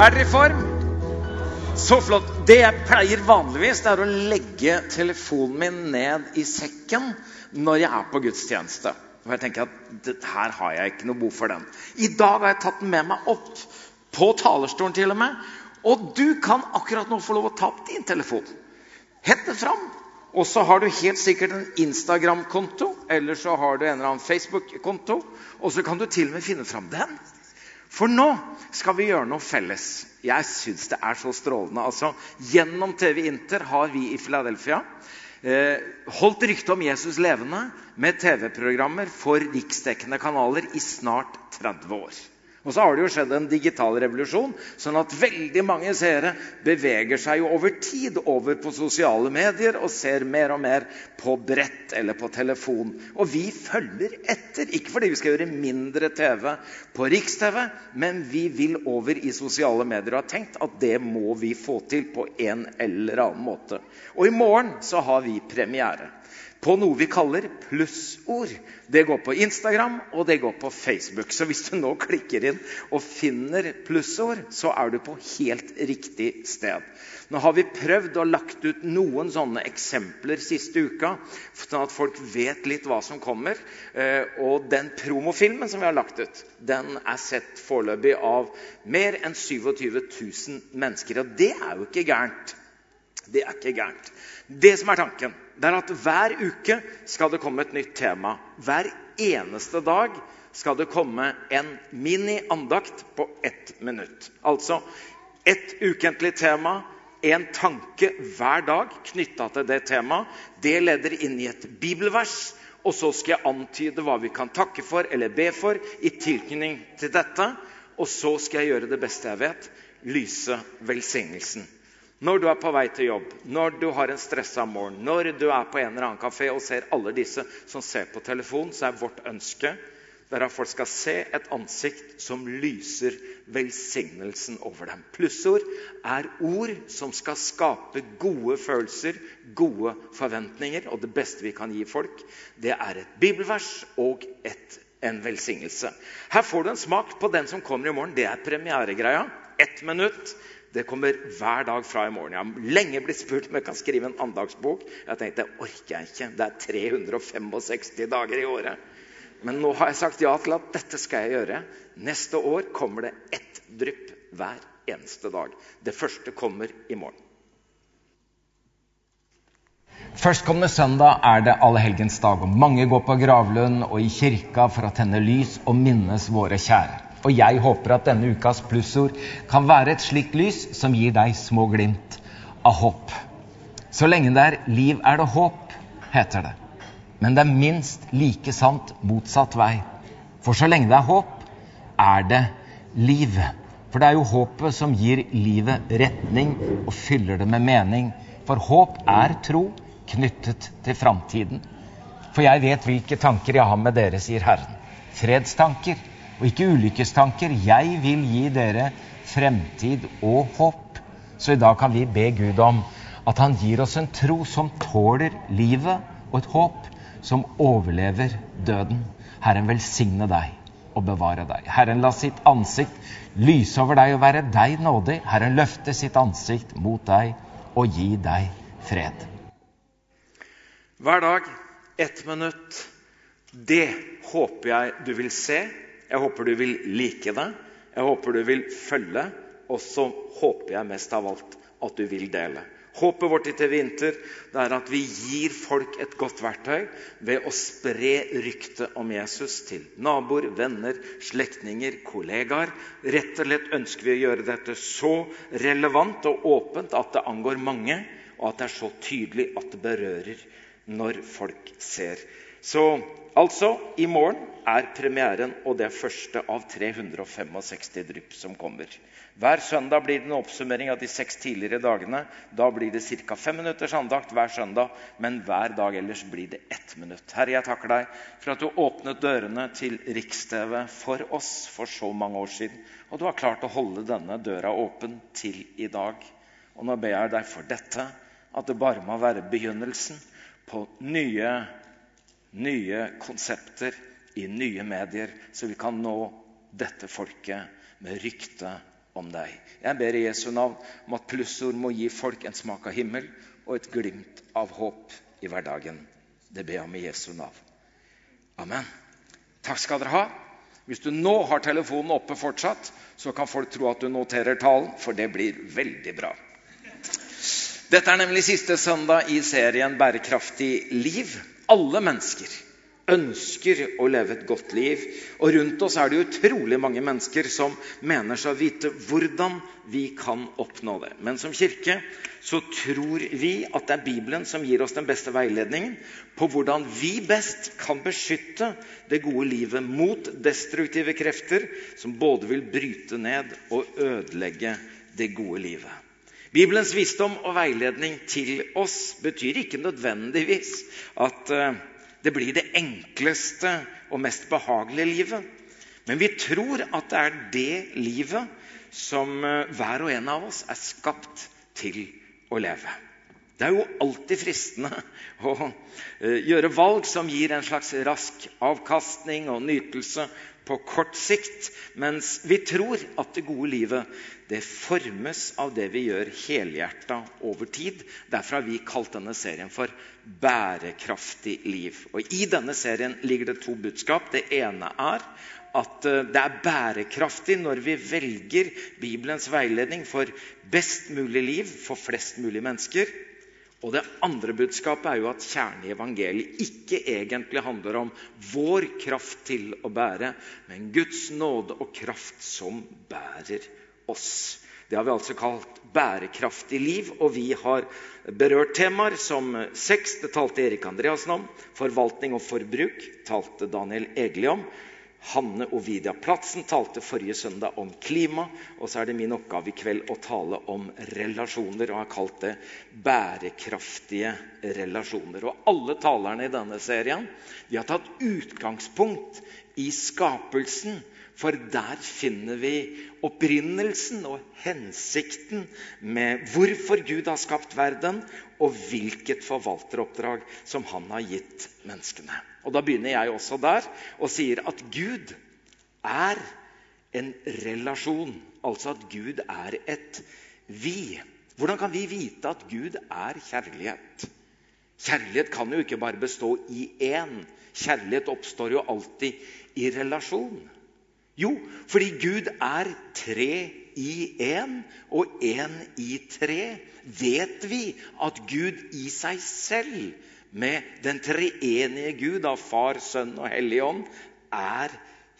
Er dere i form? Så flott. Det jeg pleier vanligvis, det er å legge telefonen min ned i sekken når jeg er på gudstjeneste. Og jeg tenker at her har jeg ikke noe behov for den. I dag har jeg tatt den med meg opp på talerstolen til og med. Og du kan akkurat nå få lov å ta opp din telefon. Hent den fram. Og så har du helt sikkert en Instagram-konto, eller så har du en eller annen Facebook-konto. Og så kan du til og med finne fram den. For nå skal vi gjøre noe felles. Jeg syns det er så strålende. Altså, Gjennom TV Inter har vi i Philadelphia eh, holdt ryktet om Jesus levende med TV-programmer for riksdekkende kanaler i snart 30 år. Og så har det jo skjedd en digital revolusjon, sånn at veldig mange seere beveger seg jo over tid over på sosiale medier og ser mer og mer på brett eller på telefon. Og vi følger etter. Ikke fordi vi skal gjøre mindre TV på Riks-TV, men vi vil over i sosiale medier og har tenkt at det må vi få til på en eller annen måte. Og i morgen så har vi premiere på noe vi kaller plussord. Det går på Instagram og det går på Facebook. Så hvis du nå klikker inn og finner plussord, så er du på helt riktig sted. Nå har vi prøvd å lagt ut noen sånne eksempler siste uka, sånn at folk vet litt hva som kommer. Eh, og den promofilmen som vi har lagt ut, den er sett foreløpig av mer enn 27 000 mennesker. Og det er jo ikke gærent. Det er ikke gærent. Det som er tanken, det er at hver uke skal det komme et nytt tema. Hver eneste dag skal det komme en mini-andakt på ett minutt. Altså ett ukentlig tema, en tanke hver dag knytta til det temaet. Det leder inn i et bibelvers. Og så skal jeg antyde hva vi kan takke for eller be for i tilknytning til dette. Og så skal jeg gjøre det beste jeg vet lyse velsignelsen. Når du er på vei til jobb, når du har en stressa morgen, når du er på en eller annen kafé og ser alle disse som ser på telefon, så er vårt ønske der at folk skal se et ansikt som lyser velsignelsen over dem. Plussord er ord som skal skape gode følelser, gode forventninger. Og det beste vi kan gi folk, det er et bibelvers og et, en velsignelse. Her får du en smak på den som kommer i morgen. Det er premieregreia. Ett minutt. Det kommer hver dag fra i morgen. Jeg har lenge blitt spurt om jeg kan skrive en andagsbok. Jeg tenkte det orker jeg ikke. Det er 365 dager i året. Men nå har jeg sagt ja til at dette skal jeg gjøre. Neste år kommer det ett drypp hver eneste dag. Det første kommer i morgen. Førstkommende søndag er det allehelgensdag, og mange går på gravlund og i kirka for å tenne lys og minnes våre kjære. Og jeg håper at denne ukas plussord kan være et slikt lys som gir deg små glimt av håp. Så lenge det er liv, er det håp, heter det. Men det er minst like sant motsatt vei. For så lenge det er håp, er det liv. For det er jo håpet som gir livet retning og fyller det med mening. For håp er tro knyttet til framtiden. For jeg vet hvilke tanker jeg har med dere, sier Herren. Fredstanker og ikke ulykkestanker. Jeg vil gi dere fremtid og håp. Så i dag kan vi be Gud om at han gir oss en tro som tåler livet, og et håp som overlever døden. Herren velsigne deg og bevare deg. Herren la sitt ansikt lyse over deg og være deg nådig. Herren løfte sitt ansikt mot deg og gi deg fred. Hver dag ett minutt. Det håper jeg du vil se. Jeg håper du vil like det. Jeg håper du vil følge. Og så håper jeg mest av alt at du vil dele. Håpet vårt i TV Inter er at vi gir folk et godt verktøy ved å spre ryktet om Jesus til naboer, venner, slektninger, kollegaer. Rett og slett ønsker vi å gjøre dette så relevant og åpent at det angår mange, og at det er så tydelig at det berører når folk ser. Så altså, i morgen er premieren, og det første av 365 drypp som kommer. Hver søndag blir det en oppsummering av de seks tidligere dagene. Da blir det ca. fem minutters andakt hver søndag, men hver dag ellers blir det ett minutt. Herre, jeg takker deg for at du åpnet dørene til Riks-TV for oss for så mange år siden. Og du har klart å holde denne døra åpen til i dag. Og nå ber jeg deg for dette, at det bare må være begynnelsen på nye, nye konsepter i nye medier, så vi kan nå dette folket med rykte om deg. Jeg ber i Jesu navn om at plussord må gi folk en smak av himmel og et glimt av håp i hverdagen. Det ber jeg om i Jesu navn. Amen. Takk skal dere ha. Hvis du nå har telefonen oppe fortsatt, så kan folk tro at du noterer talen, for det blir veldig bra. Dette er nemlig siste søndag i serien Bærekraftig liv. Alle mennesker ønsker å leve et godt liv. Og rundt oss er det utrolig mange mennesker som mener seg å vite hvordan vi kan oppnå det. Men som kirke så tror vi at det er Bibelen som gir oss den beste veiledningen på hvordan vi best kan beskytte det gode livet mot destruktive krefter som både vil bryte ned og ødelegge det gode livet. Bibelens visdom og veiledning til oss betyr ikke nødvendigvis at uh, det blir det enkleste og mest behagelige livet. Men vi tror at det er det livet som eh, hver og en av oss er skapt til å leve. Det er jo alltid fristende å eh, gjøre valg som gir en slags rask avkastning og nytelse på kort sikt, mens vi tror at det gode livet det formes av det vi gjør helhjerta over tid. Derfor har vi kalt denne serien for 'Bærekraftig liv'. Og I denne serien ligger det to budskap. Det ene er at eh, det er bærekraftig når vi velger Bibelens veiledning for best mulig liv for flest mulig mennesker. Og Det andre budskapet er jo at kjernen i evangeliet ikke egentlig handler om vår kraft til å bære, men Guds nåde og kraft som bærer oss. Det har vi altså kalt bærekraftig liv, og vi har berørt temaer som sex, det talte Erik Andreassen om, forvaltning og forbruk talte Daniel Egli om, Hanne Ovidia Platsen talte forrige søndag om klima. Og så er det min oppgave i kveld å tale om relasjoner, og har kalt det bærekraftige relasjoner. Og alle talerne i denne serien de har tatt utgangspunkt i skapelsen. For der finner vi opprinnelsen og hensikten med hvorfor Gud har skapt verden, og hvilket forvalteroppdrag som han har gitt menneskene. Og Da begynner jeg også der og sier at Gud er en relasjon. Altså at Gud er et vi. Hvordan kan vi vite at Gud er kjærlighet? Kjærlighet kan jo ikke bare bestå i én. Kjærlighet oppstår jo alltid i relasjon. Jo, fordi Gud er tre i én og én i tre, vet vi at Gud i seg selv, med den treenige Gud av Far, Sønn og Hellig Ånd, er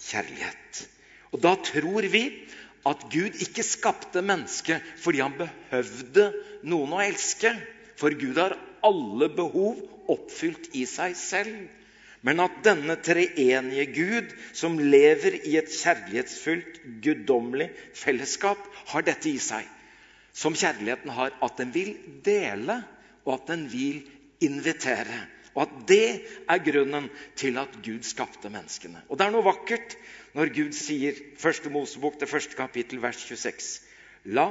kjærlighet. Og da tror vi at Gud ikke skapte mennesket fordi han behøvde noen å elske. For Gud har alle behov oppfylt i seg selv men at denne treenige Gud, som lever i et kjærlighetsfullt, guddommelig fellesskap, har dette i seg. Som kjærligheten har, at den vil dele, og at den vil invitere. Og at det er grunnen til at Gud skapte menneskene. Og det er noe vakkert når Gud sier, første Mosebok, det første kapittel, vers 26 La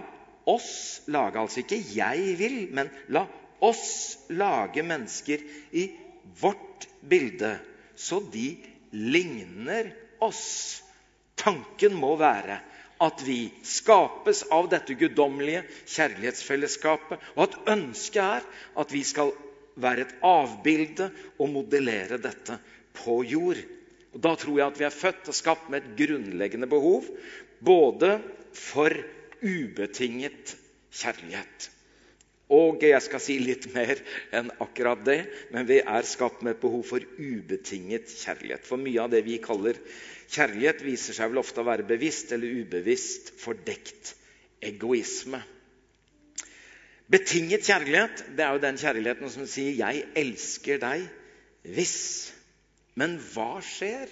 oss lage Altså ikke 'jeg vil', men la oss lage mennesker i vårt bilde, så de ligner oss. Tanken må være at vi skapes av dette guddommelige kjærlighetsfellesskapet, og at ønsket er at vi skal være et avbilde og modellere dette på jord. Og Da tror jeg at vi er født og skapt med et grunnleggende behov både for ubetinget kjærlighet og jeg skal si litt mer enn akkurat det, men vi er skapt med et behov for ubetinget kjærlighet. For mye av det vi kaller kjærlighet, viser seg vel ofte å være bevisst eller ubevisst fordekt egoisme. Betinget kjærlighet det er jo den kjærligheten som sier 'jeg elsker deg hvis'. Men hva skjer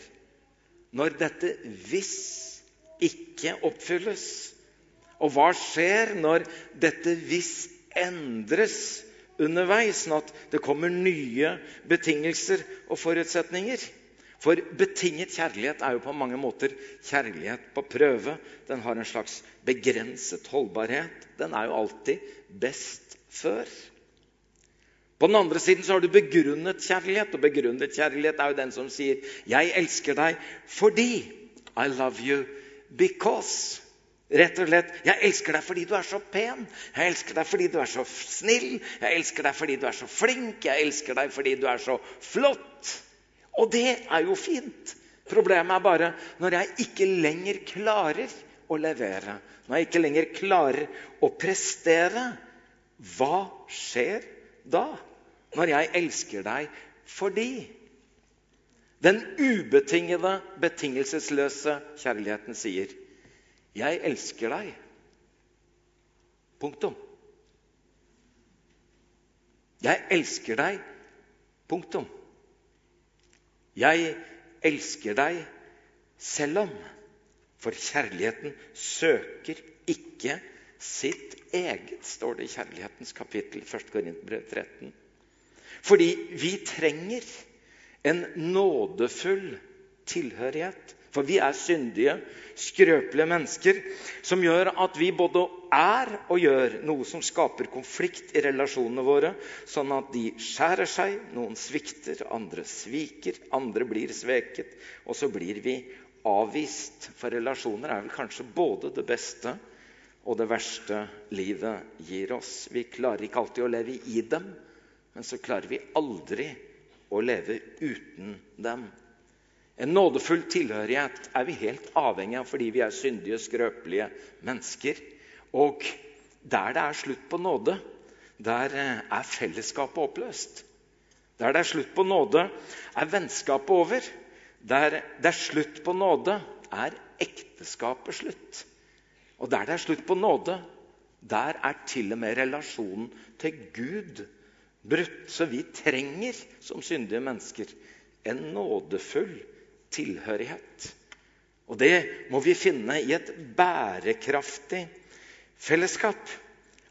når dette 'hvis' ikke oppfylles? Og hva skjer når dette 'hvis' endres underveis, sånn at det kommer nye betingelser og forutsetninger. For betinget kjærlighet er jo på mange måter kjærlighet på prøve. Den har en slags begrenset holdbarhet. Den er jo alltid best før. På den andre siden så har du begrunnet kjærlighet, og begrunnet kjærlighet er jo den som sier 'Jeg elsker deg fordi I love you because'. Rett og slett 'Jeg elsker deg fordi du er så pen'. 'Jeg elsker deg fordi du er så snill'. 'Jeg elsker deg fordi du er så flink'. 'Jeg elsker deg fordi du er så flott'. Og det er jo fint. Problemet er bare når jeg ikke lenger klarer å levere, når jeg ikke lenger klarer å prestere, hva skjer da? Når jeg elsker deg fordi Den ubetingede, betingelsesløse kjærligheten sier 'Jeg elsker deg'. Punktum. Jeg elsker deg. Punktum. Jeg elsker deg selv om. For kjærligheten søker ikke sitt eget, står det i Kjærlighetens kapittel, 1. Korinterbrev 13. Fordi vi trenger en nådefull tilhørighet. For vi er syndige, skrøpelige mennesker som gjør at vi både er og gjør noe som skaper konflikt i relasjonene våre, sånn at de skjærer seg. Noen svikter, andre sviker, andre blir sveket. Og så blir vi avvist. For relasjoner er vel kanskje både det beste og det verste livet gir oss. Vi klarer ikke alltid å leve i dem, men så klarer vi aldri å leve uten dem. En nådefull tilhørighet er vi helt avhengig av fordi vi er syndige, skrøpelige mennesker. Og der det er slutt på nåde, der eh, er fellesskapet oppløst. Der det er slutt på nåde, er vennskapet over. Der det er slutt på nåde, er ekteskapet slutt. Og der det er slutt på nåde, der er til og med relasjonen til Gud brutt. Så vi trenger som syndige mennesker en nådefull tilhørighet. Og det må vi finne i et bærekraftig fellesskap.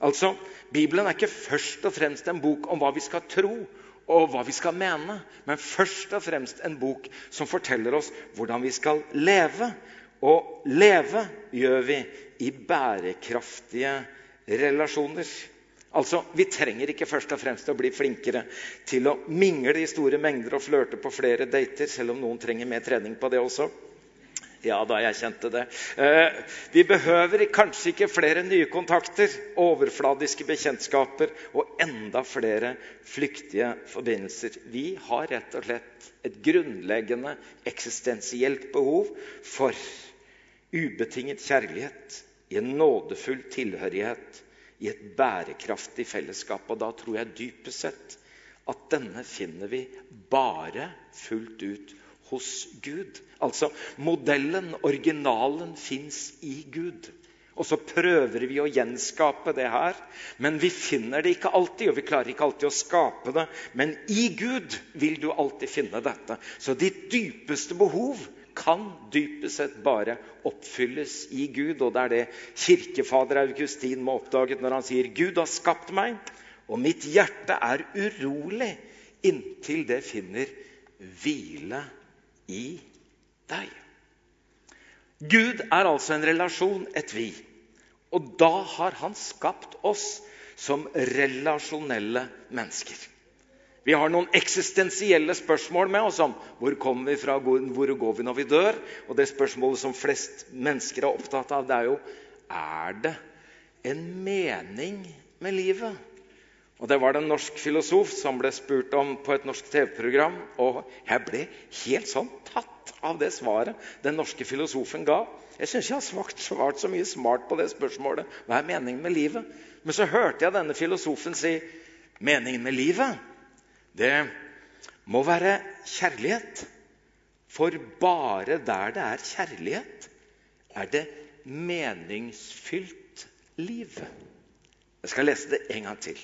Altså, Bibelen er ikke først og fremst en bok om hva vi skal tro og hva vi skal mene, men først og fremst en bok som forteller oss hvordan vi skal leve. Og leve gjør vi i bærekraftige relasjoner. Altså, Vi trenger ikke først og fremst å bli flinkere til å mingle i store mengder og flørte på flere dater, selv om noen trenger mer trening på det også. Ja da, jeg kjente det. Eh, vi behøver kanskje ikke flere nye kontakter, overfladiske bekjentskaper og enda flere flyktige forbindelser. Vi har rett og slett et grunnleggende eksistensielt behov for ubetinget kjærlighet i en nådefull tilhørighet i et bærekraftig fellesskap. Og da tror jeg dypest sett at denne finner vi bare fullt ut hos Gud. Altså modellen, originalen, fins i Gud. Og så prøver vi å gjenskape det her, men vi finner det ikke alltid. Og vi klarer ikke alltid å skape det, men i Gud vil du alltid finne dette. Så ditt dypeste behov kan dypest sett bare oppfylles i Gud. Og det er det kirkefader Augustin må oppdage når han sier Gud har skapt meg, og mitt hjerte er urolig inntil det finner hvile i deg. Gud er altså en relasjon, et vi. Og da har han skapt oss som relasjonelle mennesker. Vi har noen eksistensielle spørsmål med oss om hvor kommer vi fra, hvor går vi når vi dør? Og det spørsmålet som flest mennesker er opptatt av, det er jo er det en mening med livet. Og Det var det en norsk filosof som ble spurt om på et norsk TV-program. Og jeg ble helt sånn tatt av det svaret den norske filosofen ga. Jeg syns jeg har svart så mye smart på det spørsmålet. Hva er meningen med livet? Men så hørte jeg denne filosofen si meningen med livet det må være kjærlighet. For bare der det er kjærlighet, er det meningsfylt liv. Jeg skal lese det en gang til.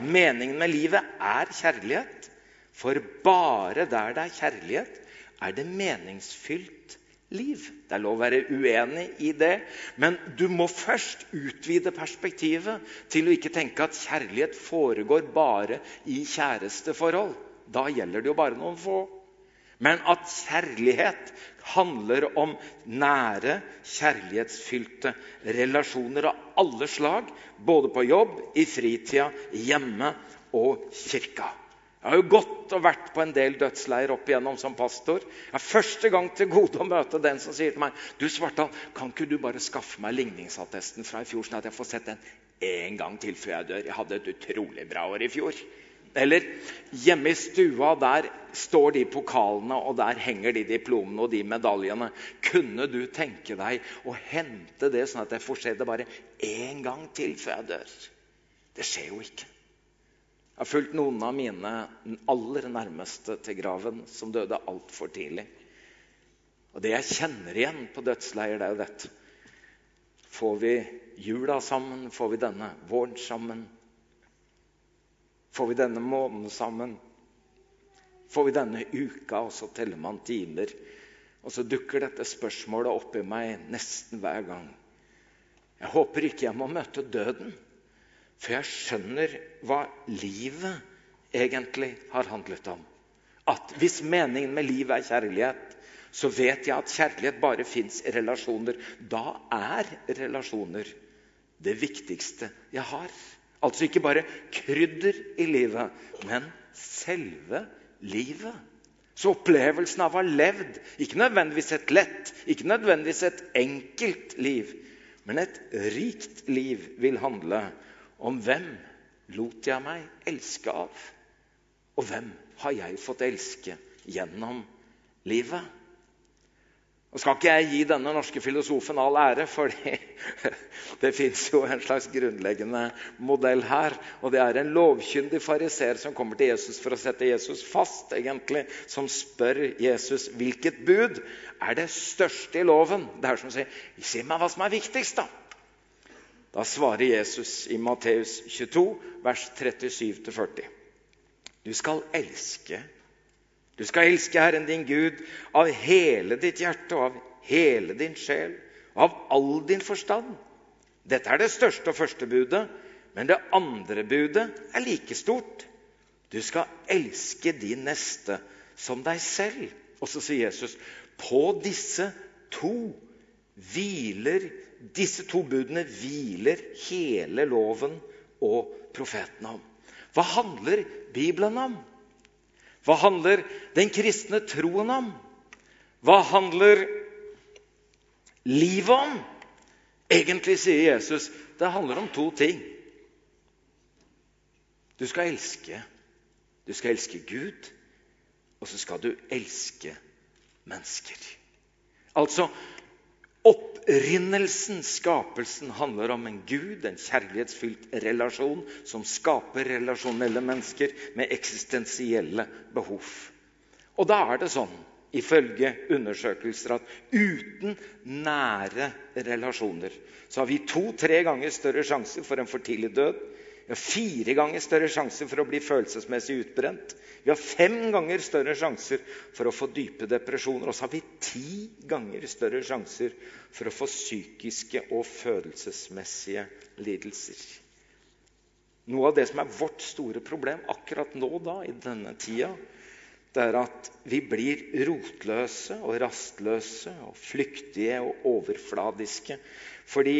Meningen med livet er kjærlighet. For bare der det er kjærlighet, er det meningsfylt liv. Det er lov å være uenig i det, men du må først utvide perspektivet til å ikke tenke at kjærlighet foregår bare i kjæresteforhold. Da gjelder det jo bare noen få. Men at kjærlighet handler om nære, kjærlighetsfylte relasjoner av alle slag. Både på jobb, i fritida, hjemme og kirka. Jeg har jo gått og vært på en del dødsleier opp igjennom som pastor. Jeg har første gang til gode å møte den som sier til meg du Svartdal, kan ikke du bare skaffe meg ligningsattesten fra i fjor, sånn at jeg får sett den en gang til før jeg dør? Jeg hadde et utrolig bra år i fjor. Eller hjemme i stua, der står de pokalene, og der henger de diplomene og de medaljene. Kunne du tenke deg å hente det, sånn at jeg får se det bare én gang til før jeg dør? Det skjer jo ikke. Jeg har fulgt noen av mine aller nærmeste til graven, som døde altfor tidlig. Og det jeg kjenner igjen på dødsleier, det er jo dette. Får vi jula sammen? Får vi denne våren sammen? Får vi denne måneden sammen? Får vi denne uka, og så teller man timer? Og så dukker dette spørsmålet opp i meg nesten hver gang. Jeg håper ikke jeg må møte døden, for jeg skjønner hva livet egentlig har handlet om. At hvis meningen med livet er kjærlighet, så vet jeg at kjærlighet bare fins i relasjoner. Da er relasjoner det viktigste jeg har. Altså ikke bare krydder i livet, men selve livet. Så opplevelsen av å ha levd, ikke nødvendigvis et lett, ikke nødvendigvis et enkelt liv, men et rikt liv vil handle om hvem lot jeg meg elske av? Og hvem har jeg fått elske gjennom livet? Nå skal ikke jeg gi denne norske filosofen all ære, for det fins jo en slags grunnleggende modell her. Og det er en lovkyndig fariser som kommer til Jesus for å sette Jesus fast, egentlig, som spør Jesus hvilket bud er det største i loven. Det er som å si Si meg hva som er viktigst, da. Da svarer Jesus i Matteus 22, vers 37-40. Du skal elske du skal elske Herren din Gud av hele ditt hjerte og av hele din sjel og av all din forstand. Dette er det største og første budet, men det andre budet er like stort. Du skal elske din neste som deg selv. Og så sier Jesus på disse to hviler disse to budene hviler hele loven og profetene om. Hva handler Bibelen om? Hva handler den kristne troen om? Hva handler livet om? Egentlig sier Jesus det handler om to ting. Du skal elske. Du skal elske Gud, og så skal du elske mennesker. Altså Opprinnelsen, skapelsen, handler om en Gud, en kjærlighetsfylt relasjon som skaper relasjonelle mennesker med eksistensielle behov. Og da er det sånn, ifølge undersøkelser, at uten nære relasjoner så har vi to-tre ganger større sjanse for en for tidlig død vi har fire ganger større sjanser for å bli følelsesmessig utbrent. Vi har fem ganger større sjanser for å få dype depresjoner. Og så har vi ti ganger større sjanser for å få psykiske og følelsesmessige lidelser. Noe av det som er vårt store problem akkurat nå da, i denne tida, det er at vi blir rotløse og rastløse og flyktige og overfladiske. Fordi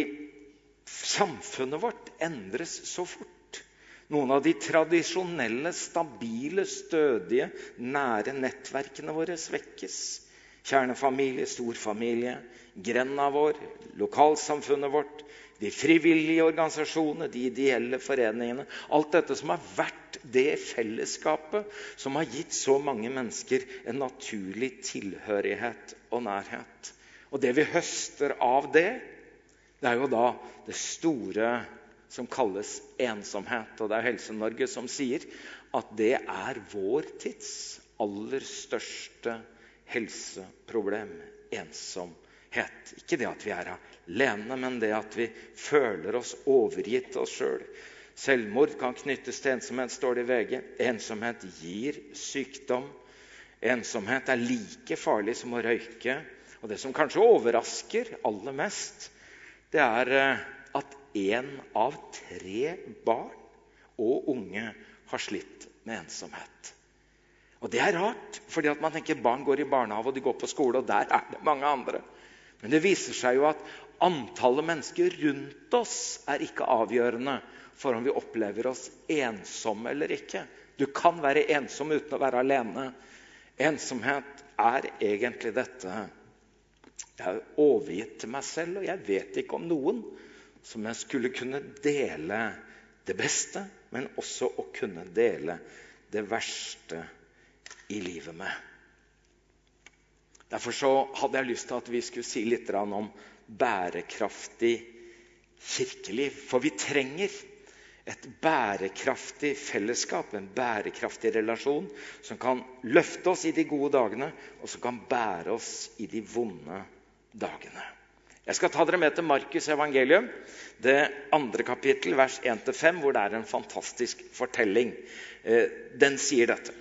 Samfunnet vårt endres så fort. Noen av de tradisjonelle, stabile, stødige, nære nettverkene våre svekkes. Kjernefamilie, storfamilie, grenda vår, lokalsamfunnet vårt, de frivillige organisasjonene, de ideelle foreningene. Alt dette som har vært det fellesskapet som har gitt så mange mennesker en naturlig tilhørighet og nærhet. Og det vi høster av det, det er jo da det store som kalles ensomhet. Og det er Helse-Norge som sier at det er vår tids aller største helseproblem. Ensomhet. Ikke det at vi er alene, men det at vi føler oss overgitt oss sjøl. Selv. Selvmord kan knyttes til ensomhet, står det i VG. Ensomhet gir sykdom. Ensomhet er like farlig som å røyke. Og det som kanskje overrasker aller mest, det er eh, at én av tre barn og unge har slitt med ensomhet. Og Det er rart, fordi at man tenker barn går i barnehage og de går på skole, og der er det mange andre. Men det viser seg jo at antallet mennesker rundt oss er ikke avgjørende for om vi opplever oss ensomme eller ikke. Du kan være ensom uten å være alene. Ensomhet er egentlig dette Jeg er overgitt til meg selv, og jeg vet ikke om noen som jeg skulle kunne dele det beste, men også å kunne dele det verste i livet med. Derfor så hadde jeg lyst til at vi skulle si litt om bærekraftig kirkeliv. For vi trenger et bærekraftig fellesskap, en bærekraftig relasjon, som kan løfte oss i de gode dagene, og som kan bære oss i de vonde dagene. Jeg skal ta dere med til Markus' evangelium, det andre kapittel, vers 1-5, hvor det er en fantastisk fortelling. Eh, den sier dette.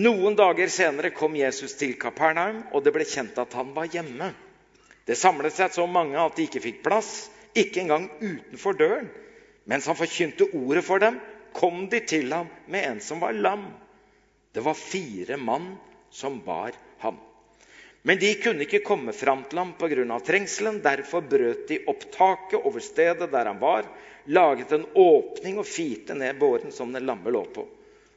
Noen dager senere kom Jesus til Kapernaum, og det ble kjent at han var hjemme. Det samlet seg så mange at de ikke fikk plass, ikke engang utenfor døren. Mens han forkynte ordet for dem, kom de til ham med en som var lam. Det var fire mann som bar ham. Men de kunne ikke komme fram til ham pga. trengselen. Derfor brøt de opp taket over stedet der han var, laget en åpning og firte ned båren som den lamme lå på.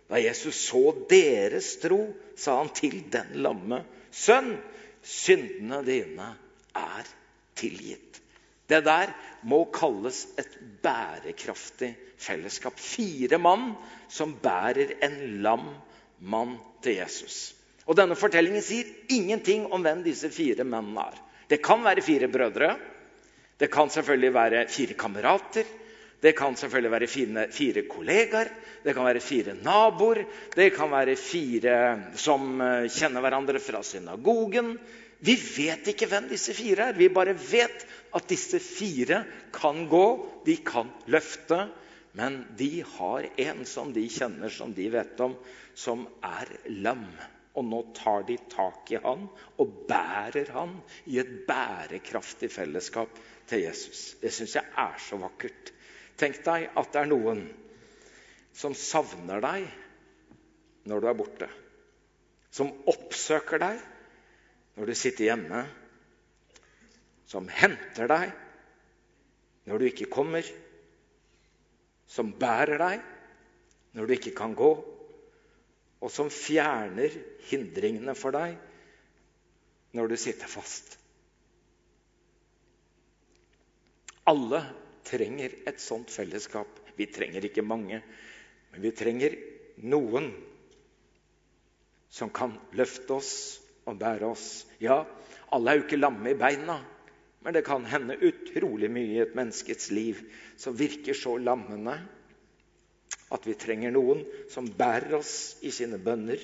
Da Jesus så deres tro, sa han til den lamme, sønn, syndene dine er tilgitt. Det der må kalles et bærekraftig fellesskap. Fire mann som bærer en lam mann til Jesus. Og Denne fortellingen sier ingenting om hvem disse fire mennene er. Det kan være fire brødre. Det kan selvfølgelig være fire kamerater. Det kan selvfølgelig være fire, fire kollegaer, det kan være fire naboer, det kan være fire som eh, kjenner hverandre fra synagogen. Vi vet ikke hvem disse fire er. Vi bare vet at disse fire kan gå, de kan løfte. Men de har en som de kjenner, som de vet om, som er lam. Og nå tar de tak i han og bærer han i et bærekraftig fellesskap til Jesus. Det syns jeg er så vakkert. Tenk deg at det er noen som savner deg når du er borte. Som oppsøker deg når du sitter hjemme. Som henter deg når du ikke kommer. Som bærer deg når du ikke kan gå. Og som fjerner hindringene for deg når du sitter fast. Alle trenger et sånt fellesskap. Vi trenger ikke mange, men vi trenger noen som kan løfte oss og bære oss. Ja, alle er jo ikke lamme i beina, men det kan hende utrolig mye i et menneskets liv som virker så lammende at vi trenger noen som bærer oss i sine bønner,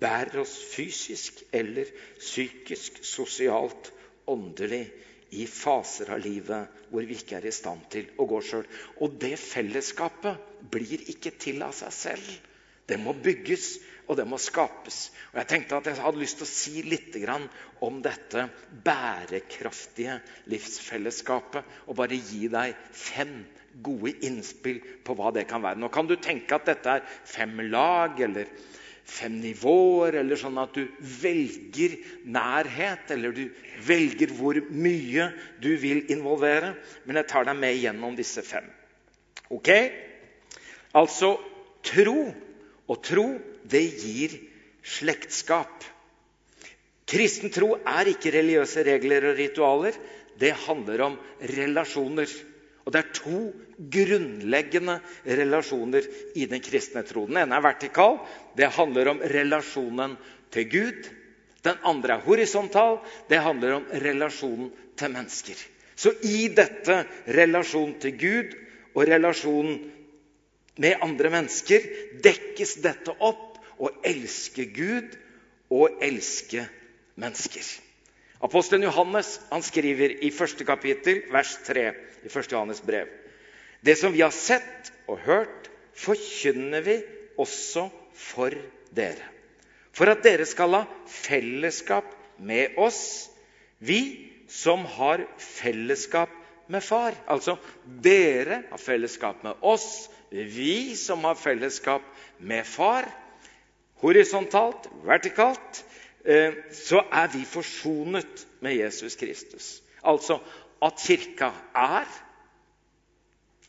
bærer oss fysisk eller psykisk, sosialt, åndelig i faser av livet hvor vi ikke er i stand til å gå sjøl. Og det fellesskapet blir ikke til av seg selv. Det må bygges, og det må skapes. Og Jeg tenkte at jeg hadde lyst til å si litt om dette bærekraftige livsfellesskapet. Og bare gi deg fem gode innspill på hva det kan være. Nå kan du tenke at dette er fem lag eller fem nivåer, eller sånn at du velger nærhet, eller du velger hvor mye du vil involvere. Men jeg tar deg med gjennom disse fem. Ok? Altså tro. Og tro, det gir slektskap. Kristen tro er ikke religiøse regler og ritualer. Det handler om relasjoner. Og Det er to grunnleggende relasjoner i den kristne tro. Den ene er vertikal. Det handler om relasjonen til Gud. Den andre er horisontal. Det handler om relasjonen til mennesker. Så i dette relasjonen til Gud og relasjonen med andre mennesker dekkes dette opp å elske Gud og elske mennesker. Apostelen Johannes han skriver i første kapittel, vers 3 i 1. Johannes brev. Det som vi har sett og hørt, forkynner vi også for dere. For at dere skal ha fellesskap med oss, vi som har fellesskap med Far. Altså dere har fellesskap med oss, vi som har fellesskap med Far. Horisontalt, vertikalt, eh, så er vi forsonet med Jesus Kristus. Altså at Kirka er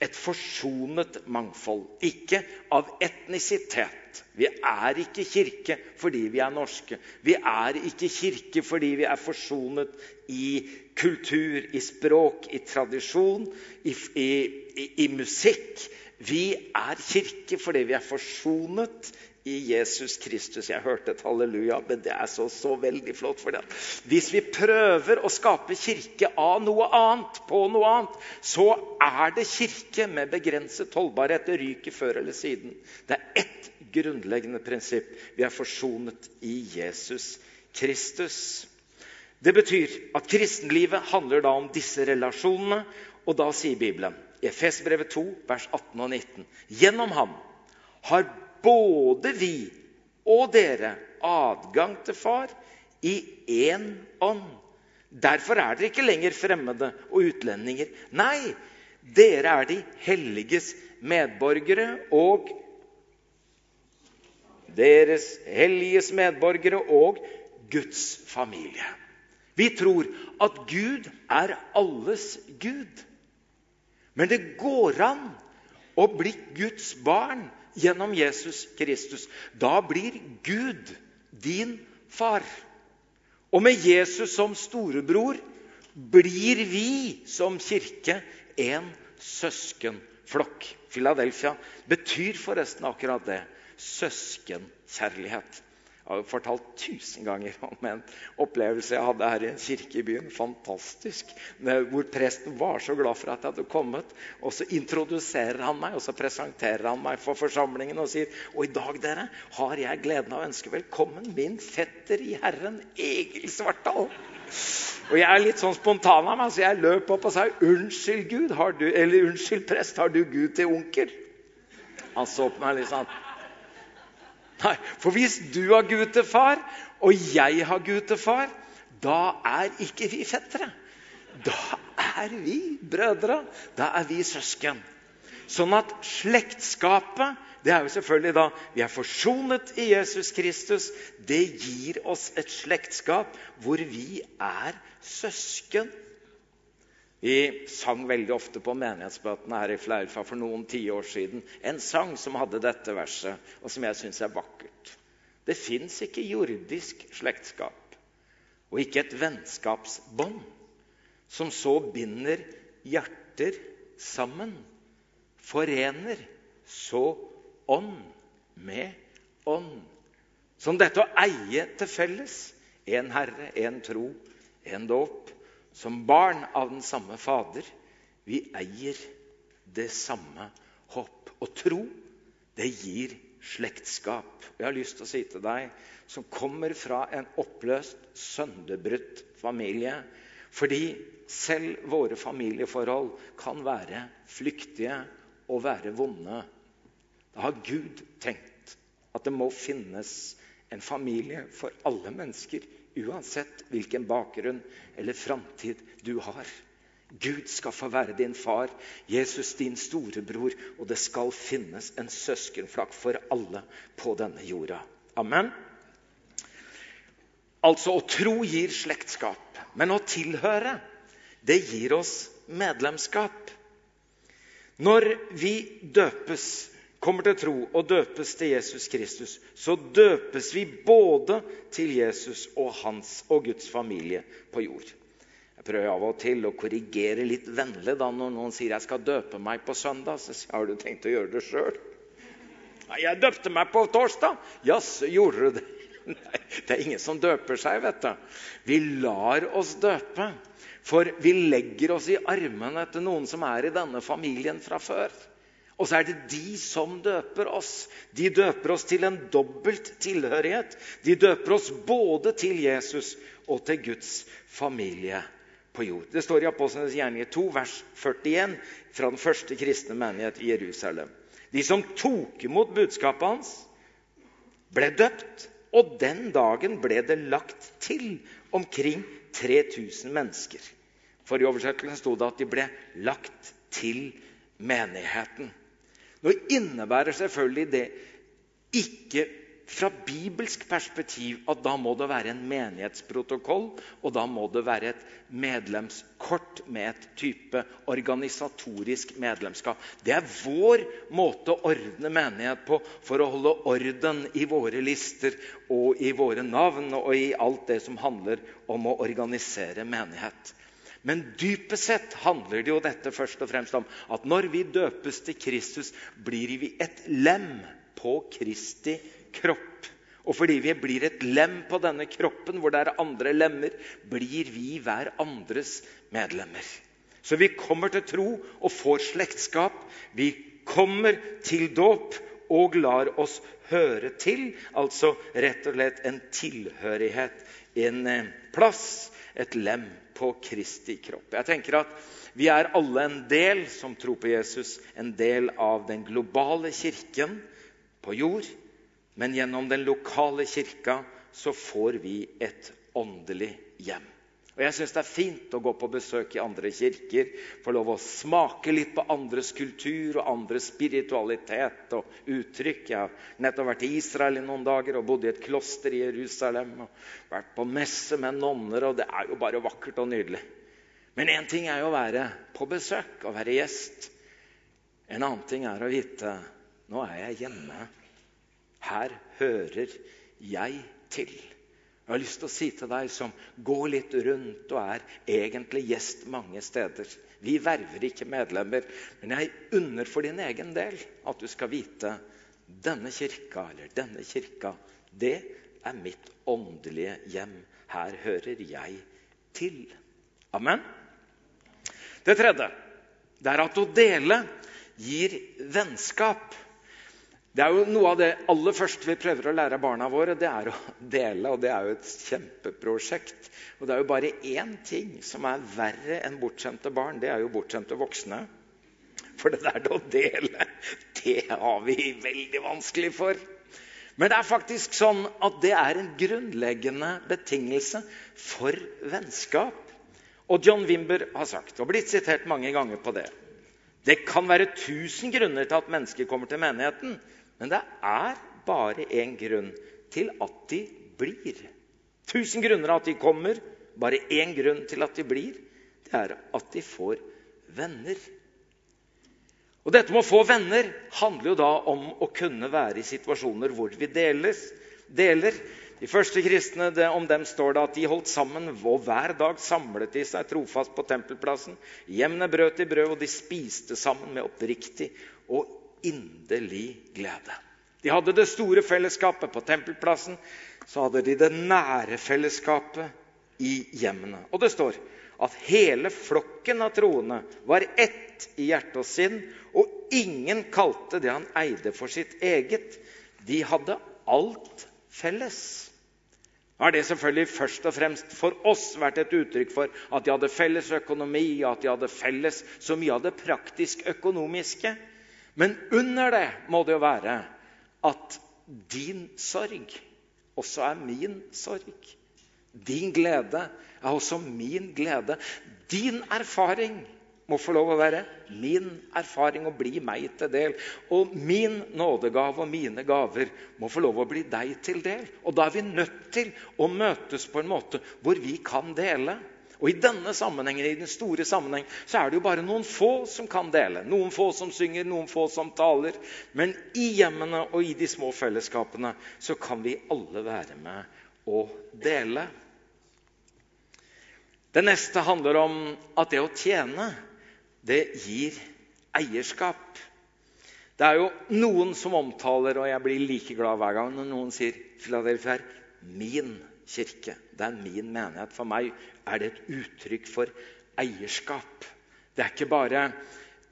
et forsonet mangfold. Ikke av etnisitet. Vi er ikke kirke fordi vi er norske. Vi er ikke kirke fordi vi er forsonet i kultur, i språk, i tradisjon, i, i, i musikk. Vi er kirke fordi vi er forsonet i Jesus Kristus. Jeg hørte et halleluja, men det er så, så veldig flott. for det. Hvis vi prøver å skape kirke av noe annet, på noe annet, så er det kirke med begrenset holdbarhet. Det ryker før eller siden. Det er ett grunnleggende prinsipp. Vi er forsonet i Jesus Kristus. Det betyr at kristenlivet handler da om disse relasjonene, og da sier Bibelen i Efesbrevet 2, vers 18 og 19.: Gjennom ham har både vi og dere adgang til Far i én ånd. Derfor er dere ikke lenger fremmede og utlendinger. Nei, dere er de helliges medborgere og deres helliges medborgere og Guds familie. Vi tror at Gud er alles Gud. Men det går an å bli Guds barn gjennom Jesus Kristus. Da blir Gud din far. Og med Jesus som storebror blir vi som kirke en søskenflokk. Philadelphia betyr forresten akkurat det. Søskenkjærlighet. Jeg har fortalt tusen ganger om en opplevelse jeg hadde her i en kirke i byen. Fantastisk. Hvor presten var så glad for at jeg hadde kommet. Og så introduserer han meg og så presenterer han meg for forsamlingen og sier Og i dag dere, har jeg gleden av å ønske velkommen min fetter i Herren, Egil Svartdal. Og jeg er litt sånn spontan av meg, så jeg løp opp og sa unnskyld, Gud, du, eller unnskyld, prest, har du Gud til onkel? Han så på meg litt sånn Nei, For hvis du har Gud til far, og jeg har Gud til far, da er ikke vi fettere. Da er vi brødre. Da er vi søsken. Sånn at slektskapet det er jo selvfølgelig da vi er forsonet i Jesus Kristus. Det gir oss et slektskap hvor vi er søsken. Vi sang veldig ofte på menighetsbøtene her i Fleirfa for noen tiår siden en sang som hadde dette verset, og som jeg syns er vakkert. Det fins ikke jordisk slektskap og ikke et vennskapsbånd som så binder hjerter sammen, forener så ånd med ånd. Som dette å eie til felles én Herre, én tro, én dåp som barn av den samme Fader. Vi eier det samme håp. Og tro, det gir slektskap. Jeg har lyst til å si til deg som kommer fra en oppløst, sønderbrutt familie Fordi selv våre familieforhold kan være flyktige og være vonde. Da har Gud tenkt at det må finnes en familie for alle mennesker uansett hvilken bakgrunn eller framtid du har. Gud skal få være din far, Jesus din storebror, og det skal finnes en søskenflakk for alle på denne jorda. Amen. Altså, å tro gir slektskap, men å tilhøre, det gir oss medlemskap. Når vi døpes, kommer til tro og døpes til Jesus Kristus, så døpes vi både til Jesus og hans og Guds familie på jord. Jeg prøver av og til å korrigere litt vennlig da når noen sier jeg skal døpe meg på søndag. Så sier jeg har du tenkt å gjøre det sjøl? Jeg døpte meg på torsdag. Jaså, gjorde du det? Nei, det er ingen som døper seg, vet du. Vi lar oss døpe. For vi legger oss i armene til noen som er i denne familien fra før. Og så er det de som døper oss. De døper oss til en dobbelt tilhørighet. De døper oss både til Jesus og til Guds familie på jord. Det står i Apostlenes gjerninger 2, vers 41 fra den første kristne menighet i Jerusalem. De som tok imot budskapet hans, ble døpt, og den dagen ble det lagt til omkring 3000 mennesker. For i oversettelsen sto det at de ble lagt til menigheten. Nå innebærer selvfølgelig det ikke fra bibelsk perspektiv at da må det være en menighetsprotokoll, og da må det være et medlemskort med et type organisatorisk medlemskap. Det er vår måte å ordne menighet på for å holde orden i våre lister og i våre navn og i alt det som handler om å organisere menighet. Men dypest sett handler det jo dette først og fremst om at når vi døpes til Kristus, blir vi et lem på Kristi kropp. Og fordi vi blir et lem på denne kroppen, hvor det er andre lemmer, blir vi hver andres medlemmer. Så vi kommer til tro og får slektskap. Vi kommer til dåp og lar oss høre til. Altså rett og slett en tilhørighet, en eh, plass, et lem på Kristi kropp. Jeg tenker at Vi er alle en del som tror på Jesus, en del av den globale kirken på jord. Men gjennom den lokale kirka så får vi et åndelig hjem. Og Jeg syns det er fint å gå på besøk i andre kirker, få lov å smake litt på andres kultur og andres spiritualitet og uttrykk. Jeg har nettopp vært i Israel i noen dager og bodd i et kloster i Jerusalem. og Vært på messe med nonner, og det er jo bare vakkert og nydelig. Men én ting er jo å være på besøk og være gjest. En annen ting er å vite nå er jeg hjemme. Her hører jeg til. Jeg har lyst til å si til deg som går litt rundt og er egentlig gjest mange steder Vi verver ikke medlemmer, men jeg unner for din egen del at du skal vite denne kirka eller denne kirka, det er mitt åndelige hjem. Her hører jeg til. Amen. Det tredje det er at å dele gir vennskap. Det er jo Noe av det aller første vi prøver å lære barna våre, det er å dele. Og det er jo et kjempeprosjekt. Og det er jo bare én ting som er verre enn bortskjemte barn. Det er jo bortskjemte voksne. For det der å dele, det har vi veldig vanskelig for. Men det er faktisk sånn at det er en grunnleggende betingelse for vennskap. Og John Wimber har sagt, og blitt sitert mange ganger på det Det kan være tusen grunner til at mennesker kommer til menigheten. Men det er bare én grunn til at de blir. Tusen grunner at de kommer. Bare én grunn til at de blir. Det er at de får venner. Og Dette med å få venner handler jo da om å kunne være i situasjoner hvor vi deles, deler. De første kristne, det, om dem står det at de holdt sammen, og hver dag samlet de seg trofast på tempelplassen. Hjemmene brøt i brød, og de spiste sammen med oppriktig og inderlig glede. De hadde det store fellesskapet på tempelplassen. Så hadde de det nære fellesskapet i hjemmene. Og det står at hele flokken av troende var ett i hjerte og sinn, og ingen kalte det han eide, for sitt eget. De hadde alt felles. Nå har det selvfølgelig først og fremst for oss vært et uttrykk for at de hadde felles økonomi, og at de hadde felles så mye av det praktisk økonomiske. Men under det må det jo være at din sorg også er min sorg. Din glede er også min glede. Din erfaring må få lov å være min erfaring og bli meg til del. Og min nådegave og mine gaver må få lov å bli deg til del. Og da er vi nødt til å møtes på en måte hvor vi kan dele. Og I denne sammenhengen, i den store sammenheng så er det jo bare noen få som kan dele. Noen få som synger, noen få som taler. Men i hjemmene og i de små fellesskapene så kan vi alle være med og dele. Det neste handler om at det å tjene, det gir eierskap. Det er jo noen som omtaler, og jeg blir like glad hver gang når noen sier Philadelphia er min kirke. Det er min menighet. For meg er det et uttrykk for eierskap. Det er ikke bare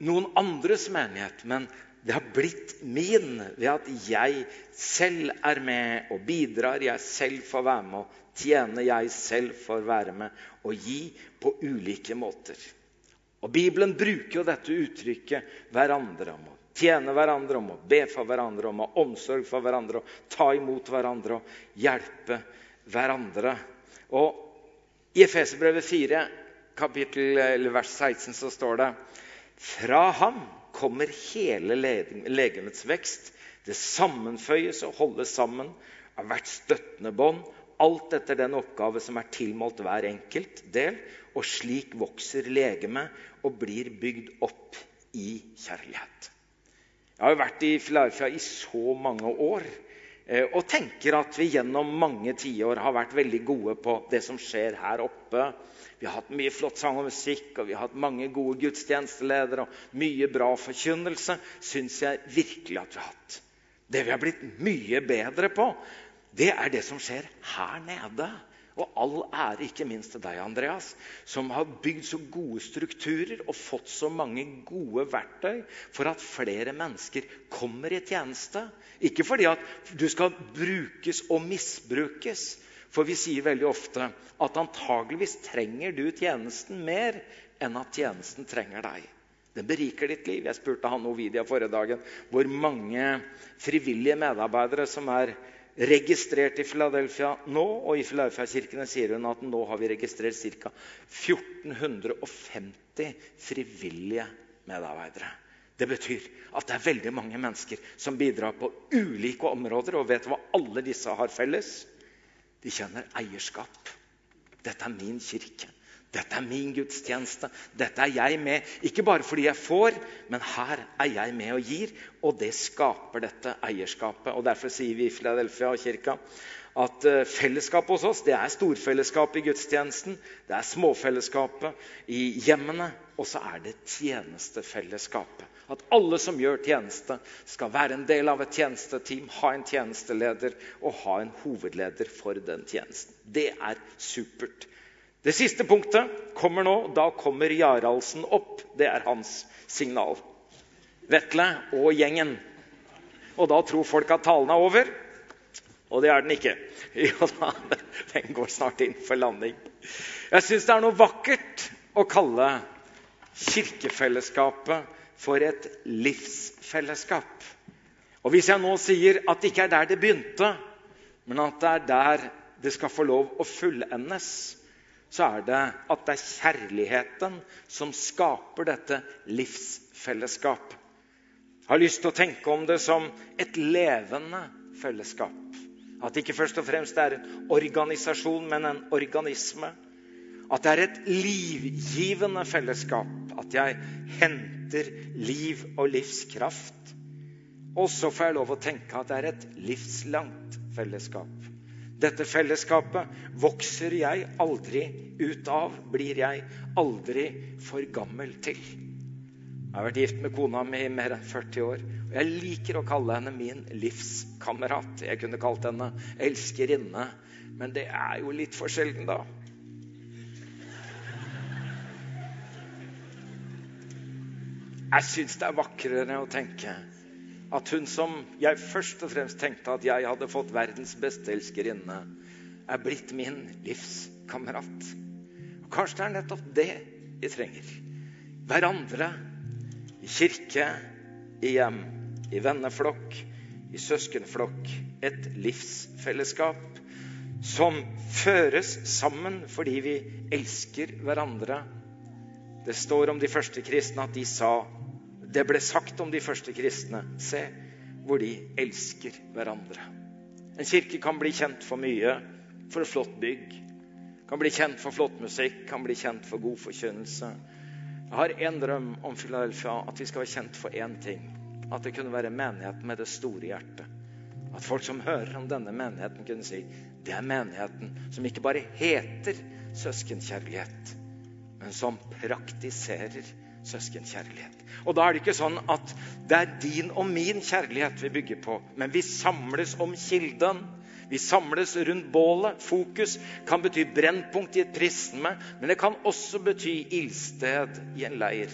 noen andres menighet, men det har blitt min ved at jeg selv er med og bidrar. Jeg selv får være med og tjene. Jeg selv får være med og gi på ulike måter. Og Bibelen bruker jo dette uttrykket hverandre om å tjene hverandre, om å be for hverandre, om å ha omsorg for hverandre, og ta imot hverandre og hjelpe hverandre. Og I Efeserbrevet 4, kapittel, vers 16, så står det Fra ham kommer hele legemets vekst Det sammenføyes og holdes sammen av hvert støttende bånd, alt etter den oppgave som er tilmålt hver enkelt del, og slik vokser legemet og blir bygd opp i kjærlighet. Jeg har jo vært i Filarfia i så mange år og tenker at vi gjennom mange tiår har vært veldig gode på det som skjer her oppe. Vi har hatt mye flott sang og musikk, og vi har hatt mange gode gudstjenesteledere og mye bra forkynnelse. Syns jeg virkelig at vi har hatt. Det vi har blitt mye bedre på, det er det som skjer her nede. Og all ære ikke minst til deg, Andreas, som har bygd så gode strukturer og fått så mange gode verktøy for at flere mennesker kommer i tjeneste. Ikke fordi at du skal brukes og misbrukes. For vi sier veldig ofte at antageligvis trenger du tjenesten mer enn at tjenesten trenger deg. Den beriker ditt liv. Jeg spurte han Ovidia forrige dagen hvor mange frivillige medarbeidere som er registrert i Philadelphia nå. Og i Philadelphia-kirkene sier hun at nå har vi registrert ca. 1450 frivillige medarbeidere. Det betyr at det er veldig mange mennesker som bidrar på ulike områder. Og vet hva alle disse har felles? De kjenner eierskap. Dette er min kirke. Dette er min gudstjeneste. Dette er jeg med. Ikke bare fordi jeg får, men her er jeg med og gir. Og det skaper dette eierskapet. Og Derfor sier vi i Philadelphia og kirka at eh, fellesskapet hos oss det er storfellesskapet i gudstjenesten. Det er småfellesskapet i hjemmene. Og så er det tjenestefellesskapet. At alle som gjør tjeneste, skal være en del av et tjenesteteam, ha en tjenesteleder og ha en hovedleder for den tjenesten. Det er supert. Det siste punktet kommer nå. Da kommer Jaraldsen opp. Det er hans signal. Vetle og gjengen. Og da tror folk at talen er over. Og det er den ikke. Jo da, den går snart inn for landing. Jeg syns det er noe vakkert å kalle kirkefellesskapet for et livsfellesskap. Og hvis jeg nå sier at det ikke er der det begynte, men at det er der det skal få lov å fullendes, så er det at det er kjærligheten som skaper dette livsfellesskap. Jeg har lyst til å tenke om det som et levende fellesskap. At det ikke først og fremst er en organisasjon, men en organisme. At det er et livgivende fellesskap. At jeg henter liv og livskraft. Og så får jeg lov å tenke at det er et livslangt fellesskap. Dette fellesskapet vokser jeg aldri ut av, blir jeg aldri for gammel til. Jeg har vært gift med kona mi i mer enn 40 år. og Jeg liker å kalle henne min livskamerat. Jeg kunne kalt henne elskerinne, men det er jo litt for sjelden, da. Jeg syns det er vakrere å tenke at hun som jeg først og fremst tenkte at jeg hadde fått verdens beste elskerinne, er blitt min livskamerat. Og kanskje det er nettopp det vi trenger. Hverandre. I kirke, i hjem, i venneflokk, i søskenflokk. Et livsfellesskap som føres sammen fordi vi elsker hverandre. Det står om de første kristne at de sa det ble sagt om de første kristne. Se hvor de elsker hverandre. En kirke kan bli kjent for mye, for et flott bygg. Kan bli kjent for flott musikk, kan bli kjent for god forkynnelse. Jeg har én drøm om Philadelphia, at vi skal være kjent for én ting. At det kunne være menighet med det store hjertet. At folk som hører om denne menigheten, kunne si det er menigheten som ikke bare heter søskenkjærlighet, men som praktiserer søskenkjærlighet. Og da er det ikke sånn at det er din og min kjærlighet vi bygger på, men vi samles om kilden. Vi samles rundt bålet. Fokus kan bety brennpunkt i et prisme, men det kan også bety ildsted i en leir.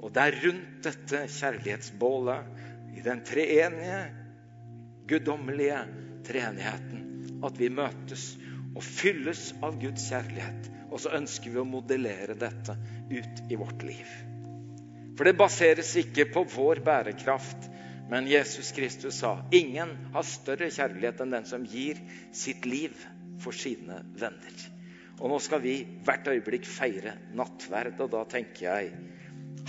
Og det er rundt dette kjærlighetsbålet, i den treenige, guddommelige treenigheten, at vi møtes og fylles av Guds kjærlighet. Og så ønsker vi å modellere dette ut i vårt liv. For det baseres ikke på vår bærekraft, men Jesus Kristus sa ingen har større kjærlighet enn den som gir sitt liv for sine venner. Og nå skal vi hvert øyeblikk feire nattverd, og da tenker jeg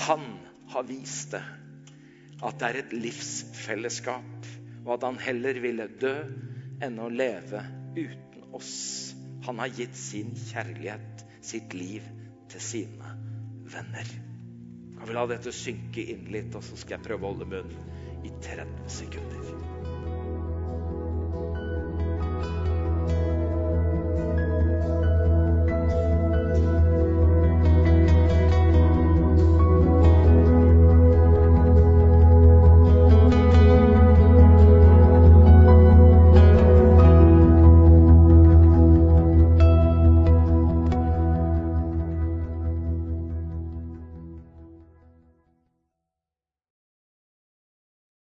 han har vist det. At det er et livsfellesskap. og at han heller ville dø enn å leve uten oss. Han har gitt sin kjærlighet, sitt liv, til sine venner. Kan vi la dette synke inn litt, og så skal jeg prøve å holde munn i 30 sekunder.